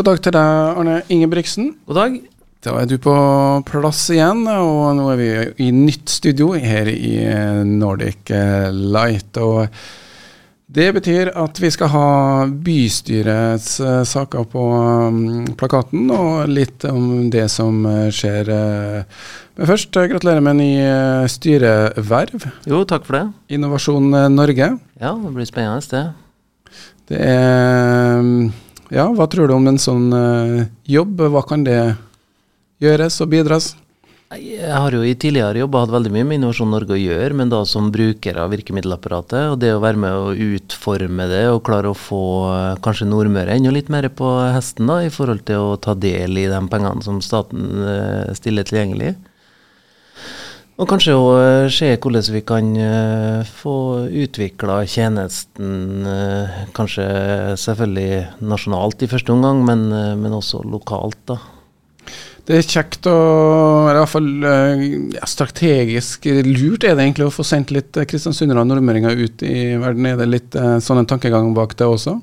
God dag til deg, Arne Ingebrigtsen. God dag. Da er du på plass igjen, og nå er vi i nytt studio her i Nordic Light. og det betyr at vi skal ha bystyrets uh, saker på um, plakaten, og litt om det som skjer. Men først, gratulerer med ny styreverv. Jo, takk for det. Innovasjon Norge. Ja, det blir spennende, det. Det er Ja, hva tror du om en sånn jobb? Hva kan det gjøres og bidras? Jeg har jo i tidligere jobber hatt veldig mye med Innovasjon Norge å gjøre, men da som bruker av virkemiddelapparatet. Og det å være med å utforme det og klare å få eh, kanskje Nordmøre enda litt mer på hesten da, i forhold til å ta del i de pengene som staten eh, stiller tilgjengelig. Og kanskje å eh, se hvordan vi kan få utvikla tjenesten, kanskje selvfølgelig nasjonalt i første omgang, men, men også lokalt. da. Det er kjekt og i hvert fall eh, ja, strategisk lurt er det egentlig å få sendt litt eh, kristiansundere og nordmøringer ut i verden. Er det litt sånn en tankegang bak det også?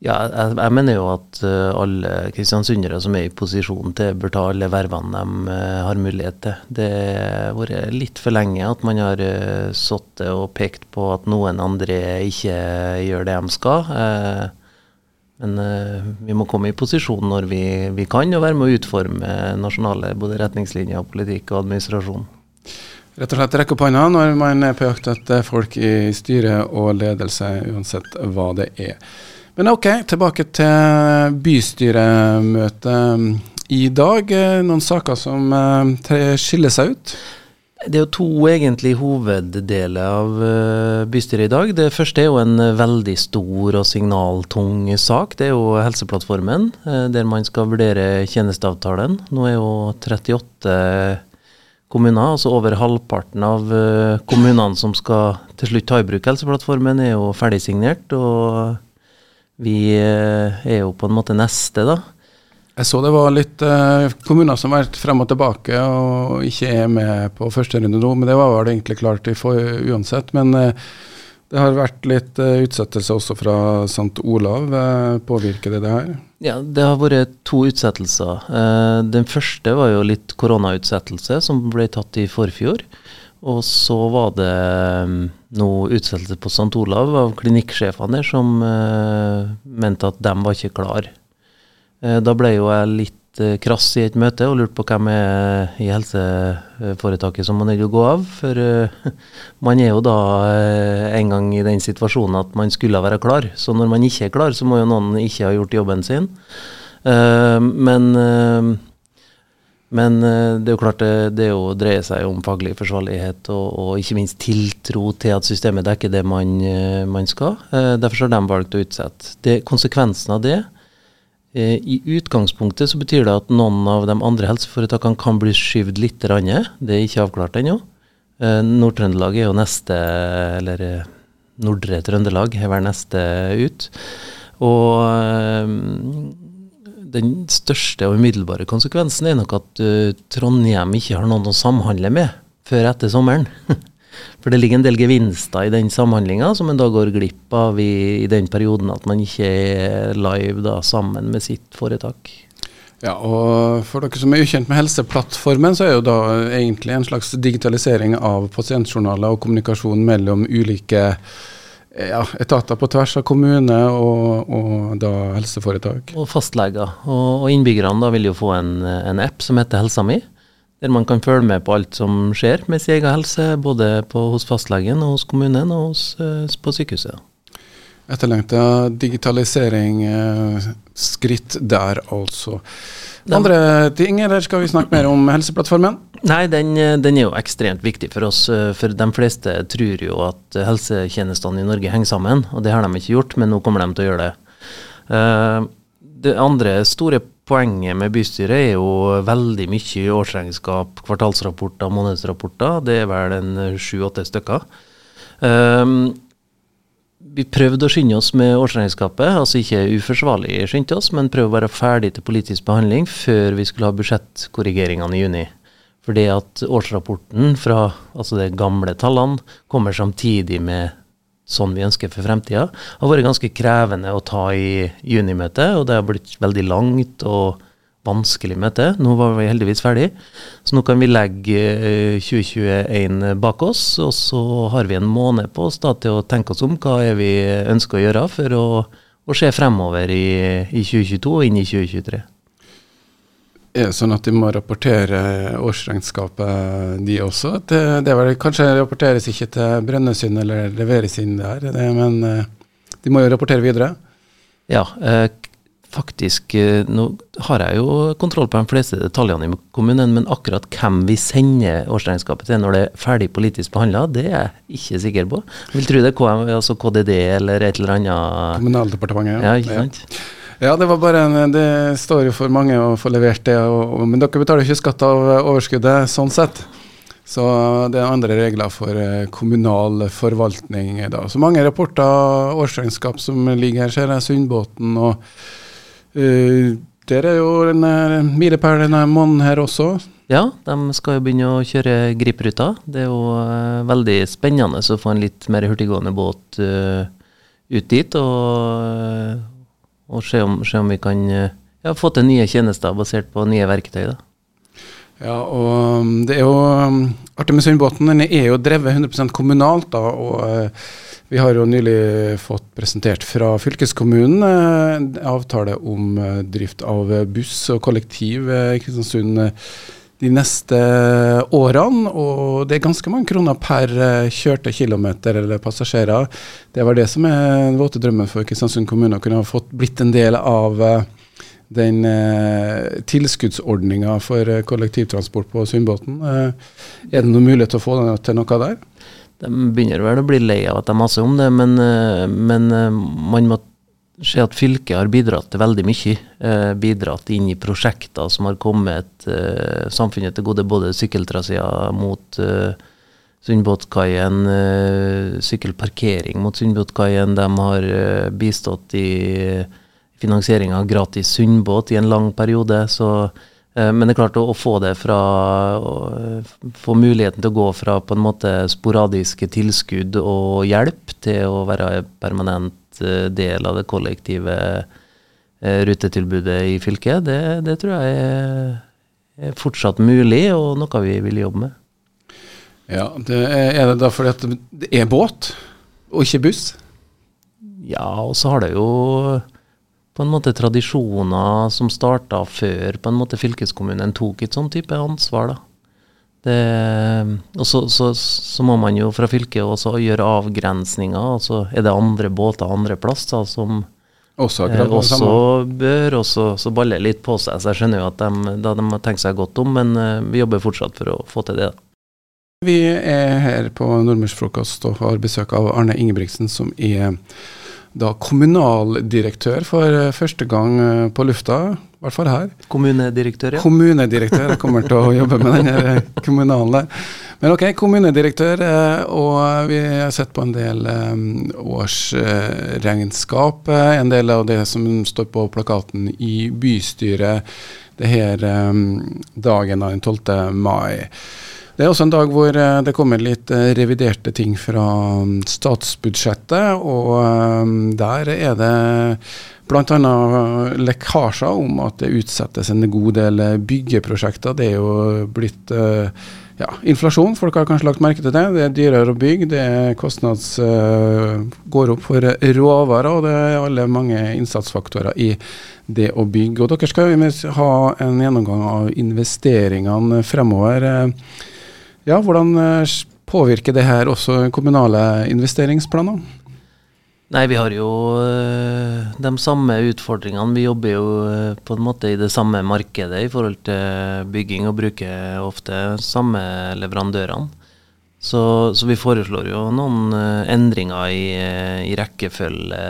Ja, jeg, jeg mener jo at uh, alle kristiansundere som er i posisjon til, bør ta alle vervene de uh, har mulighet til. Det har vært litt for lenge at man har uh, sittet og pekt på at noen andre ikke gjør det de skal. Men vi må komme i posisjon når vi, vi, kan, og være med å utforme nasjonale både retningslinjer, politikk og administrasjon. Rett og slett rekke opp hånda når man er på jakt etter folk i styre og ledelse, uansett hva det er. Men ok, tilbake til bystyremøtet i dag. Noen saker som uh, skiller seg ut? Det er jo to egentlig hoveddeler av uh, bystyret i dag. Det første er jo en veldig stor og signaltung sak. Det er jo Helseplattformen, der man skal vurdere tjenesteavtalen. Nå er jo 38 kommuner, altså over halvparten av kommunene som skal til slutt ta i bruk Helseplattformen, er jo ferdigsignert. Og vi er jo på en måte neste, da. Jeg så det var litt eh, kommuner som har vært frem og tilbake og ikke er med på første runde nå, men det var vel egentlig klart for, uansett. Men eh, det har vært litt eh, utsettelse også fra St. Olav. Eh, påvirker det det her? Ja, det har vært to utsettelser. Eh, den første var jo litt koronautsettelse, som ble tatt i forfjor. Og så var det noe utsettelse på St. Olav av klinikksjefene der som uh, mente at de var ikke klar. Uh, da ble jo jeg litt uh, krass i et møte og lurte på hvem er i helseforetaket som man er å gå av. For man er jo da en gang i den situasjonen at man skulle være klar. Så når man ikke er klar, så må jo noen ikke ha gjort jobben sin. Men, men det er jo klart det, det jo dreier seg om faglig forsvarlighet og, og, ikke minst tiltro til at systemet dekker det man, man skal. Derfor har de valgt å utsette. Det, konsekvensen av det Eh, I utgangspunktet så betyr det at noen av de andre helseforetakene kan bli skyvd litt. Rann. Det er ikke avklart ennå. Eh, Nord-Trøndelag er jo neste, eller eh, Nordre Trøndelag er vel neste ut. Og den største og umiddelbare konsekvensen er nok at Trondheim ikke har noen å samhandle med før etter sommeren. For det ligger en del gevinster i den samhandlinga som en da går glipp av i, i, den perioden at man ikke er live da sammen med sitt foretak. Ja, og For dere som er ukjent med Helseplattformen, så er jo da egentlig en slags digitalisering av pasientjournaler og kommunikasjon mellom ulike ja, etater på tvers av kommune og, og da helseforetak. Og fastleger. Og, og innbyggerne da vil jo få en, en app som heter Helsa mi der man kan følge med på alt som skjer med sin egen helse, både på, hos fastlegen og hos kommunen og hos, uh, på sykehuset. Etterlengta digitalisering, uh, skritt der altså. Andre ting, eller skal vi snakke mer om Helseplattformen? Nei, den, den, er jo ekstremt viktig for oss. Eh, for de fleste tror jo at helsetjenestene i Norge henger sammen, og det har de ikke gjort, men nå kommer de til å gjøre det. Det andre store poenget med bystyret er jo veldig mye årsregnskap, kvartalsrapporter, månedsrapporter. Det er vel en sju-åtte stykker. Um, vi prøvde å skynde oss med årsregnskapet, altså ikke uforsvarlig skynde oss, men prøve å være ferdig til politisk behandling før vi skulle ha budsjettkorrigeringene i juni. Fordi at årsrapporten fra altså de gamle tallene kommer samtidig med sånn vi ønsker for fremtida. Har vært ganske krevende å ta i junimøtet, og det har blitt veldig langt og vanskelig med dette. Nå var vi heldigvis ferdig, så nå kan vi legge 2021 eh, bak oss. Og så har vi en måned på oss da, til å tenke oss om hva er vi ønsker å gjøre for å, å se fremover i, i 2022 og inn i 2023. Er det sånn at de må rapportere årsregnskapet, de også? Det, det vel, kanskje rapporteres ikke til Brønnøysund eller leveres inn der, det, men eh, de må jo rapportere videre? Ja, eh, faktisk eh, Nå har jeg jo kontroll på de fleste detaljene i kommunen, men akkurat hvem vi sender årsregnskapet til når det er ferdig politisk behandla, det er jeg ikke sikker på. Jeg vil tro det er KM, altså KDD eller et eller annet Kommunaldepartementet, ja. ja ikke sant? Ja. Ja, det en, det står jo for mange å få levert det. Og, men dere betaler ikke skatt av overskuddet sånn sett. Så det er andre regler for eh, kommunal forvaltning. da. Så mange rapporter, årsregnskap som ligger her, ser jeg. Sundbåten og uh, Der er jo en milepæl denne måneden her også. Ja, de skal jo begynne å kjøre Grip-ruta. Det er jo uh, veldig spennende å få en litt mer hurtiggående båt uh, ut dit. Og og se om, se om vi kan eh, ja, få til nye tjenester basert på nye verktøy. da. Ja, og um, det er jo um, artig er jo drevet 100% kommunalt. da, og uh, Vi har jo nylig fått presentert fra fylkeskommunen en avtale om uh, drift av buss og kollektiv i Kristiansund de neste årene. Og det er ganske mange kroner per kjørte kilometer eller passasjerer. Det var det som er den våte drømmen for Kristiansund kommune, å kunne ha fått blitt en del av den eh, tilskuddsordninga for kollektivtransport på Sundbåten. Eh, er det noen mulighet til å få til noe der? De begynner vel å bli lei av at de maser om det, men, men man må se at fylket har bidratt til veldig mye. Eh, bidratt inn i prosjekter som har kommet eh, samfunnet til gode, både sykkeltraseer mot eh, Sundbåtkaien, eh, sykkelparkering mot Sundbåtkaien. De har eh, bistått i finansiering av gratis Sundbåt i en lang periode. så eh, men det er klart å, å få det fra å, Få muligheten til å gå fra på en måte sporadiske tilskudd og hjelp til å være en permanent Eh, del av det kollektive eh, rutetilbudet i fylket, det, det tror jeg er, er, fortsatt mulig, og noe vi vil jobbe med. Ja, det er, er, det da fordi at det er båt, og ikke buss? Ja, og så har det jo på en måte tradisjoner som starta før på en måte fylkeskommunen tok et sånn type ansvar. da. Og så, så, så, må man jo fra fylket også gjøre avgrensninger. altså Er det andre båter andre plasser som også, eh, også bør også så baller litt på seg. Så jeg skjønner jo at de, da de har tenkt seg godt om, men eh, vi jobber fortsatt for å få til det. Vi er her på Nordmørsfrokost og har besøk av Arne Ingebrigtsen, som er da kommunaldirektør for eh, første gang eh, på lufta, i hvert fall her. Kommunedirektør, ja. Kommunedirektør. Jeg kommer til å jobbe med den kommunalen kommunale. Men ok, kommunedirektør, og vi har sett på en del årsregnskap. En del av det som står på plakaten i bystyret det her dagen den 12. mai. Det er også en dag hvor eh, det kommer litt eh, reviderte ting fra mm, statsbudsjettet, og eh, der er det bl.a. lekkasjer om at det utsettes en god del byggeprosjekter. Det er jo blitt ja, inflasjon, folk har kanskje lagt merke til det. Det er dyrere å bygge, det er kostnads går opp for råvarer, og det er alle mange innsatsfaktorer i det å bygge. Og dere skal ha en gjennomgang av investeringene fremover. Ja, Hvordan eh, påvirker det her også kommunale investeringsplaner? Nei, Vi har jo øh, de samme utfordringene. Vi jobber jo øh, på en måte i det samme markedet i forhold til bygging, og bruker ofte samme leverandørene. Så, så vi foreslår jo noen endringer i, i rekkefølge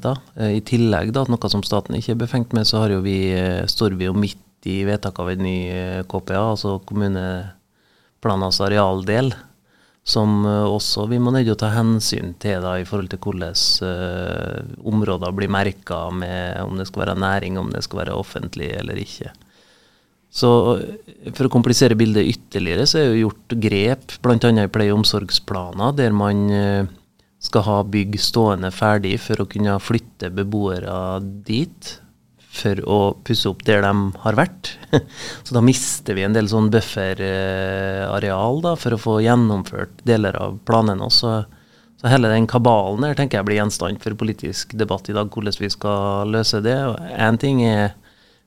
da. I tillegg da, noe som staten ikke er befengt med, så vi, står vi jo midt i vedtak av en ny KPA, altså kommune planas arealdel, som eh, også vi må nødt å ta hensyn til da, i forhold til hvordan uh, områder blir merka med om det skal være næring, om det skal være offentlig eller ikke. Så eh, For å komplisere bildet ytterligere, så er det gjort grep bl.a. i pleie- og omsorgsplaner, der man skal ha bygg stående ferdig for å kunne flytte beboere dit for å pusse opp der de har vært. Så da mister vi en del sånn bufferareal da, for å få gjennomført deler av planene. Så, så hele den kabalen der tenker jeg blir gjenstand for politisk debatt i dag, hvordan vi skal løse det. Én ting er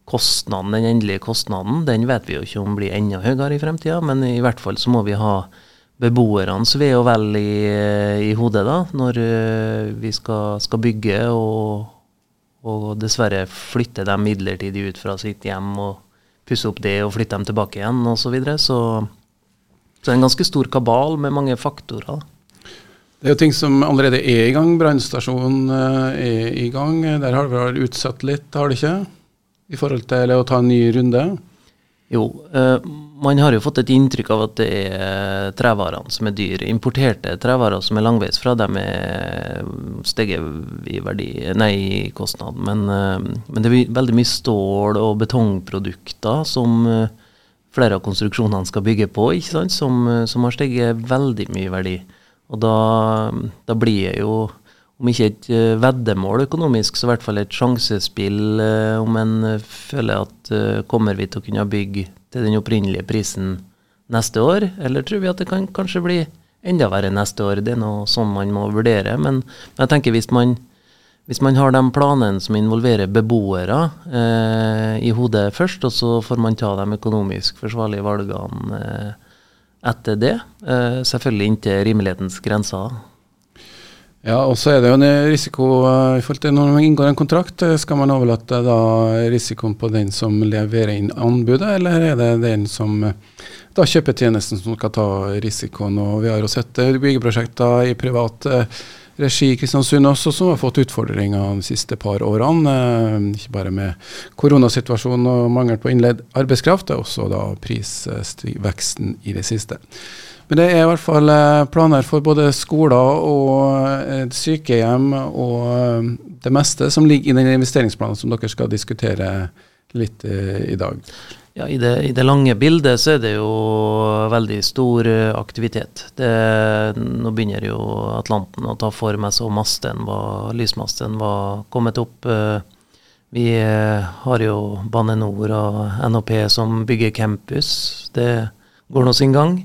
kostnaden, den endelige kostnaden. Den vet vi jo ikke om blir enda høyere i fremtida, men i hvert fall så må vi ha beboernes ve og vel i, i, hodet da, når uh, vi skal, skal bygge og, og, dessverre flytte dem midlertidig ut fra sitt hjem og pusse opp det og flytte dem tilbake igjen osv. Så, videre. så så det er en ganske stor kabal med mange faktorer. Det er jo ting som allerede er i gang. Brannstasjonen uh, er i gang. Der har det vært utsatt litt, har det ikke? I forhold til å ta en ny runde? Jo, uh, man har jo fått et inntrykk av at det er trevarene som er dyr. Importerte trevarer som er langveis fra dem, er steget i verdi, nei, kostnad. Men, eh, men, det er veldig mye stål- og betongprodukter som eh, flere av konstruksjonene skal bygge på? Som, eh, som har steget veldig mye verdi. Og da, da blir det jo om ikke et veddemål økonomisk, så i hvert fall et sjansespill om en føler at kommer vi til å kunne bygge til den opprinnelige prisen neste år, eller tror vi at det kan kanskje bli enda verre neste år? Det er noe sånn man må vurdere. Men, jeg tenker hvis man, hvis man har de planene som involverer beboere eh, i hodet først, og så får man ta de økonomisk forsvarlige valgene eh, etter det, eh, selvfølgelig inntil rimelighetens grenser. Ja, og så er det jo en risiko eh, i forhold til når man inngår en kontrakt. Eh, skal man overlate da risikoen på den som leverer inn anbudet, eller er det den som eh, da kjøper tjenesten som skal ta risikoen? Og vi har jo sett byggeprosjekter i privat regi i Kristiansund også som har fått utfordringer de siste par årene. Ikke bare med koronasituasjonen og mangel på innleid arbeidskraft, det er også da prisveksten i det siste. Men det er i hvert fall eh, planer for både skoler og eh, sykehjem og eh, det meste som ligger i den investeringsplanen som dere skal diskutere litt i dag. Ja, i det, i det, lange bildet så er det jo veldig stor aktivitet. Det, nå begynner jo Atlanten å ta for meg så masten var, lysmasten var kommet opp. Vi har jo Bane Nor og NHP som bygger campus. Det går nå sin gang.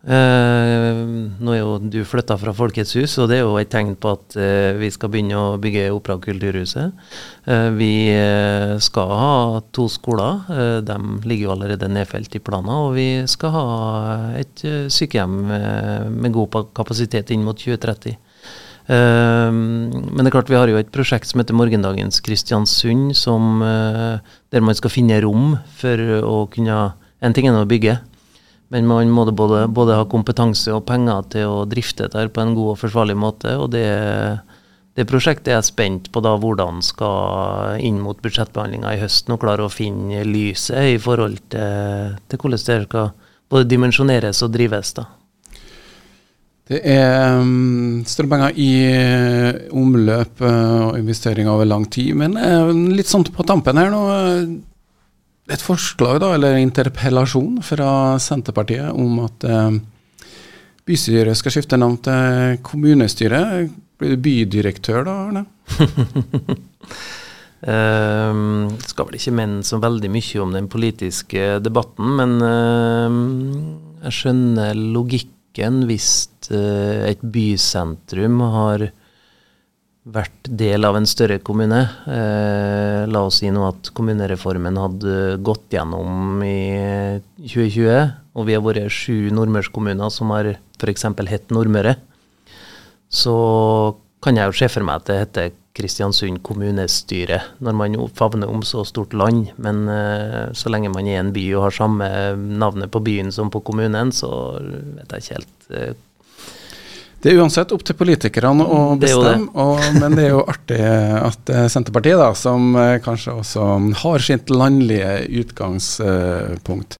Uh, nå er jo du flytta fra Folkets hus, og det er jo et tegn på at uh, vi skal begynne å bygge Opera Kulturhuset. Uh, vi skal ha to skoler. de ligger jo allerede nedfelt i planer. Og vi skal ha et sykehjem med god kapasitet inn mot 2030. men det er klart vi har jo et prosjekt som heter Morgendagens Kristiansund, som, der man skal finne rom for å kunne En ting er å bygge, men man må både, både, ha kompetanse og penger til å drifte dette på en god og forsvarlig måte. og det, det prosjektet er jeg spent på da hvordan skal inn mot budsjettbehandlinga i høst nå klare å finne lyset i forhold til, til hvordan det skal både dimensjoneres og drives. da. Det er større penger i uh, omløp uh, og investeringer over lang tid. Men uh, litt sånn på tampen her nå et forslag, da, eller interpellasjon fra Senterpartiet om at eh, bystyret skal skifte navn til kommunestyre. Blir du bydirektør da, Arne? Uh, skal vel ikke mene så veldig mye om den politiske debatten, men uh, jeg skjønner logikken hvis uh, et bysentrum har vært del av en større kommune. Eh, la oss si nå at kommunereformen hadde gått gjennom i 2020, og vi har vært sju nordmørskommuner som har f.eks. hett Nordmøre. Så kan jeg jo se for meg at det heter Kristiansund kommunestyre, når man favner om så stort land. Men eh, så lenge man er en by og har samme navnet på byen som på kommunen, så vet jeg ikke helt eh, det er uansett opp til politikerne å bestemme, og, men det er jo artig at eh, Senterpartiet, da, som eh, kanskje også har sitt landlige utgangspunkt,